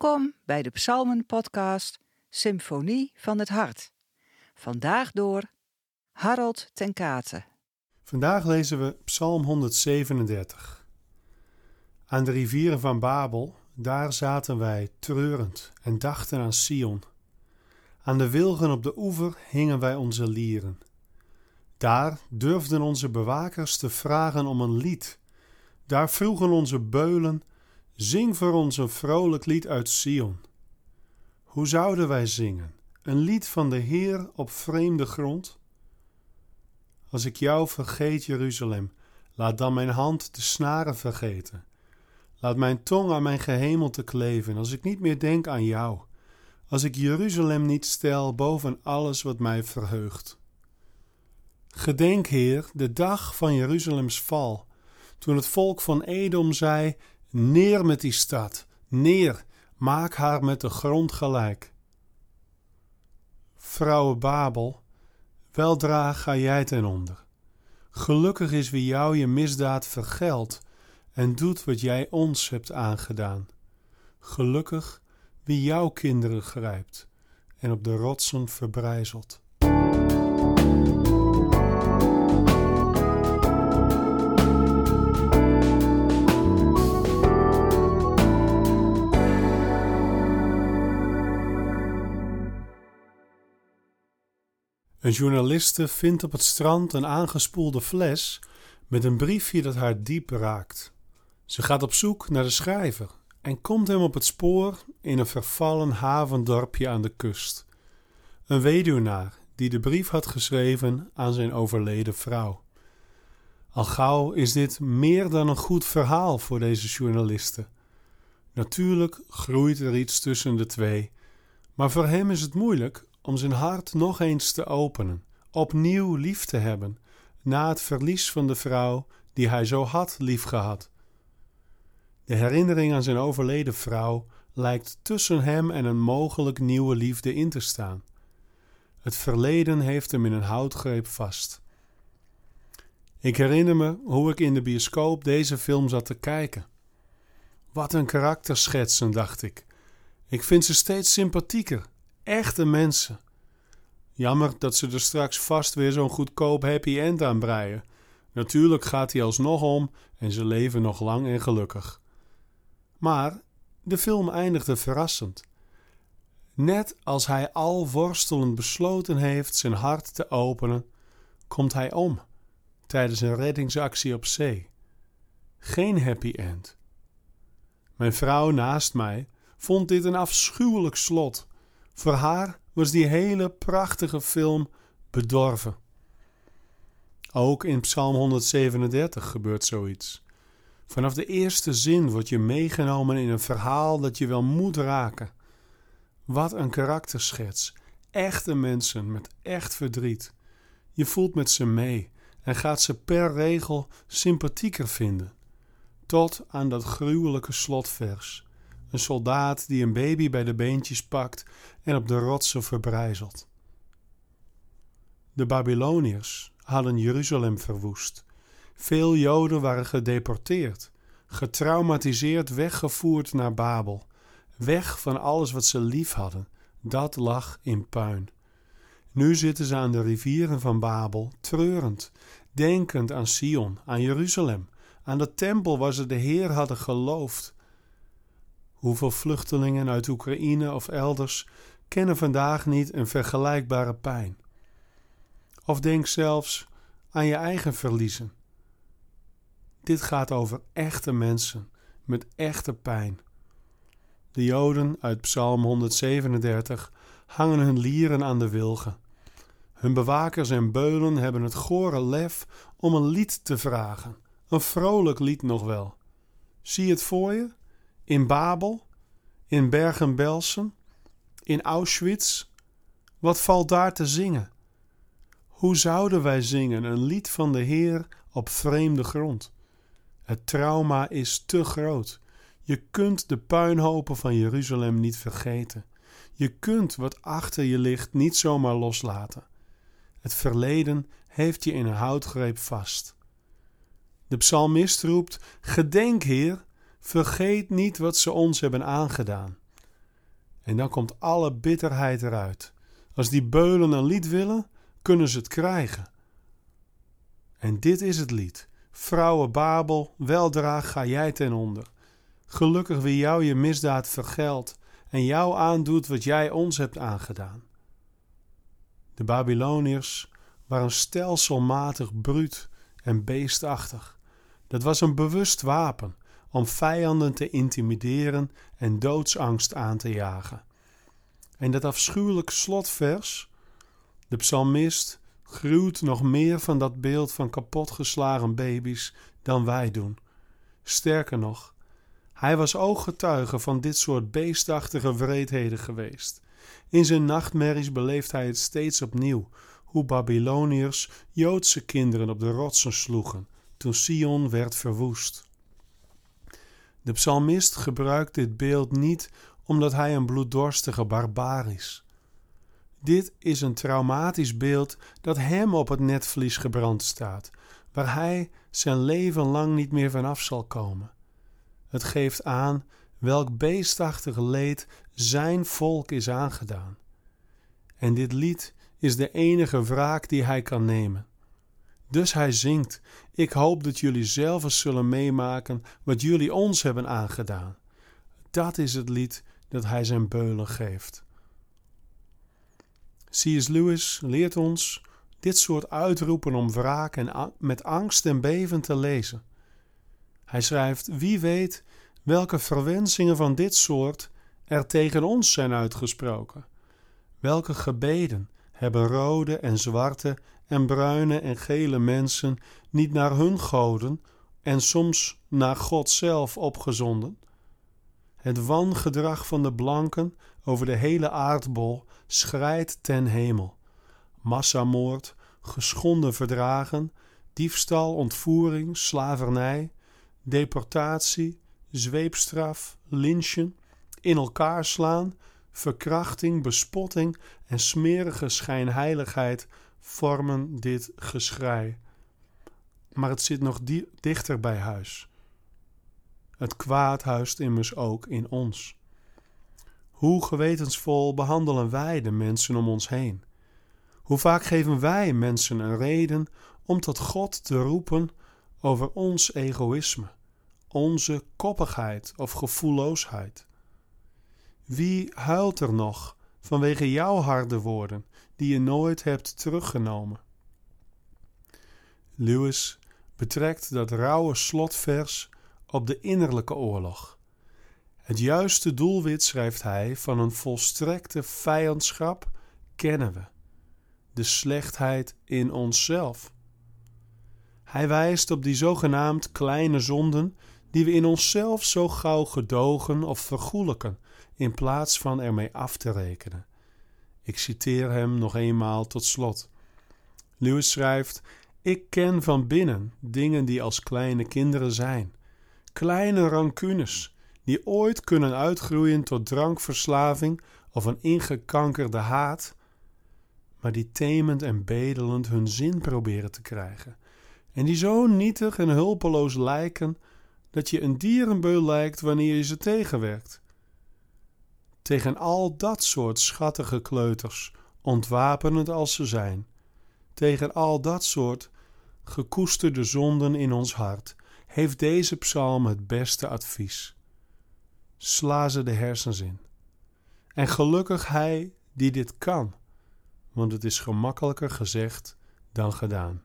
Welkom bij de Psalmen-podcast Symfonie van het Hart. Vandaag door Harold ten Kate. Vandaag lezen we Psalm 137. Aan de rivieren van Babel, daar zaten wij treurend en dachten aan Sion. Aan de wilgen op de oever hingen wij onze lieren. Daar durfden onze bewakers te vragen om een lied. Daar vroegen onze beulen Zing voor ons een vrolijk lied uit Sion. Hoe zouden wij zingen? Een lied van de Heer op vreemde grond? Als ik jou vergeet, Jeruzalem, laat dan mijn hand de snaren vergeten. Laat mijn tong aan mijn gehemelte kleven, als ik niet meer denk aan jou. Als ik Jeruzalem niet stel boven alles wat mij verheugt. Gedenk, Heer, de dag van Jeruzalems val, toen het volk van Edom zei: Neer met die stad, neer, maak haar met de grond gelijk. Vrouwe Babel, weldra ga jij ten onder. Gelukkig is wie jou je misdaad vergeldt en doet wat jij ons hebt aangedaan. Gelukkig wie jouw kinderen grijpt en op de rotsen verbrijzelt. Een journaliste vindt op het strand een aangespoelde fles met een briefje dat haar diep raakt. Ze gaat op zoek naar de schrijver en komt hem op het spoor in een vervallen havendorpje aan de kust. Een weduwnaar die de brief had geschreven aan zijn overleden vrouw. Al gauw is dit meer dan een goed verhaal voor deze journaliste. Natuurlijk groeit er iets tussen de twee, maar voor hem is het moeilijk om zijn hart nog eens te openen, opnieuw lief te hebben, na het verlies van de vrouw die hij zo had liefgehad. De herinnering aan zijn overleden vrouw lijkt tussen hem en een mogelijk nieuwe liefde in te staan. Het verleden heeft hem in een houtgreep vast. Ik herinner me hoe ik in de bioscoop deze film zat te kijken. Wat een karakterschetsen, dacht ik. Ik vind ze steeds sympathieker Echte mensen. Jammer dat ze er straks vast weer zo'n goedkoop happy end aan breien. Natuurlijk gaat hij alsnog om en ze leven nog lang en gelukkig. Maar de film eindigde verrassend. Net als hij al worstelend besloten heeft zijn hart te openen, komt hij om tijdens een reddingsactie op zee. Geen happy end. Mijn vrouw naast mij vond dit een afschuwelijk slot voor haar was die hele prachtige film bedorven. Ook in Psalm 137 gebeurt zoiets. Vanaf de eerste zin word je meegenomen in een verhaal dat je wel moet raken. Wat een karakterschets. Echte mensen met echt verdriet. Je voelt met ze mee en gaat ze per regel sympathieker vinden. Tot aan dat gruwelijke slotvers. Een soldaat die een baby bij de beentjes pakt en op de rotsen verbrijzelt. De Babyloniërs hadden Jeruzalem verwoest. Veel Joden waren gedeporteerd, getraumatiseerd weggevoerd naar Babel. Weg van alles wat ze lief hadden, dat lag in puin. Nu zitten ze aan de rivieren van Babel, treurend, denkend aan Sion, aan Jeruzalem, aan de tempel waar ze de Heer hadden geloofd Hoeveel vluchtelingen uit Oekraïne of elders kennen vandaag niet een vergelijkbare pijn? Of denk zelfs aan je eigen verliezen. Dit gaat over echte mensen met echte pijn. De Joden uit Psalm 137 hangen hun lieren aan de wilgen. Hun bewakers en beulen hebben het gore lef om een lied te vragen, een vrolijk lied nog wel. Zie het voor je? In Babel? In Bergen-Belsen? In Auschwitz? Wat valt daar te zingen? Hoe zouden wij zingen een lied van de Heer op vreemde grond? Het trauma is te groot. Je kunt de puinhopen van Jeruzalem niet vergeten. Je kunt wat achter je ligt niet zomaar loslaten. Het verleden heeft je in een houtgreep vast. De psalmist roept: Gedenk, Heer, Vergeet niet wat ze ons hebben aangedaan. En dan komt alle bitterheid eruit. Als die beulen een lied willen, kunnen ze het krijgen. En dit is het lied. Vrouwen Babel, weldra ga jij ten onder. Gelukkig wie jou je misdaad vergeldt en jou aandoet wat jij ons hebt aangedaan. De Babyloniërs waren stelselmatig bruut en beestachtig. Dat was een bewust wapen om vijanden te intimideren en doodsangst aan te jagen. En dat afschuwelijk slotvers, de psalmist gruwt nog meer van dat beeld van kapotgeslagen baby's dan wij doen. Sterker nog, hij was ooggetuige van dit soort beestachtige wreedheden geweest. In zijn nachtmerries beleeft hij het steeds opnieuw, hoe Babyloniërs Joodse kinderen op de rotsen sloegen toen Sion werd verwoest. De psalmist gebruikt dit beeld niet omdat hij een bloeddorstige barbaar is. Dit is een traumatisch beeld dat hem op het netvlies gebrand staat, waar hij zijn leven lang niet meer vanaf zal komen. Het geeft aan welk beestachtig leed zijn volk is aangedaan. En dit lied is de enige wraak die hij kan nemen. Dus hij zingt: Ik hoop dat jullie zelf eens zullen meemaken wat jullie ons hebben aangedaan. Dat is het lied dat hij zijn beulen geeft. C.S. Lewis leert ons dit soort uitroepen om wraak en met angst en beven te lezen. Hij schrijft: Wie weet welke verwensingen van dit soort er tegen ons zijn uitgesproken? Welke gebeden hebben rode en zwarte en bruine en gele mensen niet naar hun goden en soms naar God zelf opgezonden? Het wangedrag van de blanken over de hele aardbol schrijdt ten hemel. Massamoord, geschonden verdragen, diefstal, ontvoering, slavernij, deportatie, zweepstraf, lynchen, in elkaar slaan, verkrachting, bespotting en smerige schijnheiligheid vormen dit geschrei. Maar het zit nog dichter bij huis. Het kwaad huist immers ook in ons. Hoe gewetensvol behandelen wij de mensen om ons heen? Hoe vaak geven wij mensen een reden om tot God te roepen over ons egoïsme, onze koppigheid of gevoelloosheid? Wie huilt er nog vanwege jouw harde woorden die je nooit hebt teruggenomen? Lewis betrekt dat rauwe slotvers op de innerlijke oorlog. Het juiste doelwit, schrijft hij, van een volstrekte vijandschap kennen we: de slechtheid in onszelf. Hij wijst op die zogenaamd kleine zonden die we in onszelf zo gauw gedogen of vergoelijken, in plaats van ermee af te rekenen. Ik citeer hem nog eenmaal tot slot. Lewis schrijft: Ik ken van binnen dingen die als kleine kinderen zijn kleine rancunes die ooit kunnen uitgroeien tot drankverslaving of een ingekankerde haat, maar die temend en bedelend hun zin proberen te krijgen, en die zo nietig en hulpeloos lijken dat je een dierenbeul lijkt wanneer je ze tegenwerkt. Tegen al dat soort schattige kleuters, ontwapenend als ze zijn, tegen al dat soort gekoesterde zonden in ons hart, heeft deze psalm het beste advies. Sla ze de hersens in. En gelukkig hij die dit kan, want het is gemakkelijker gezegd dan gedaan.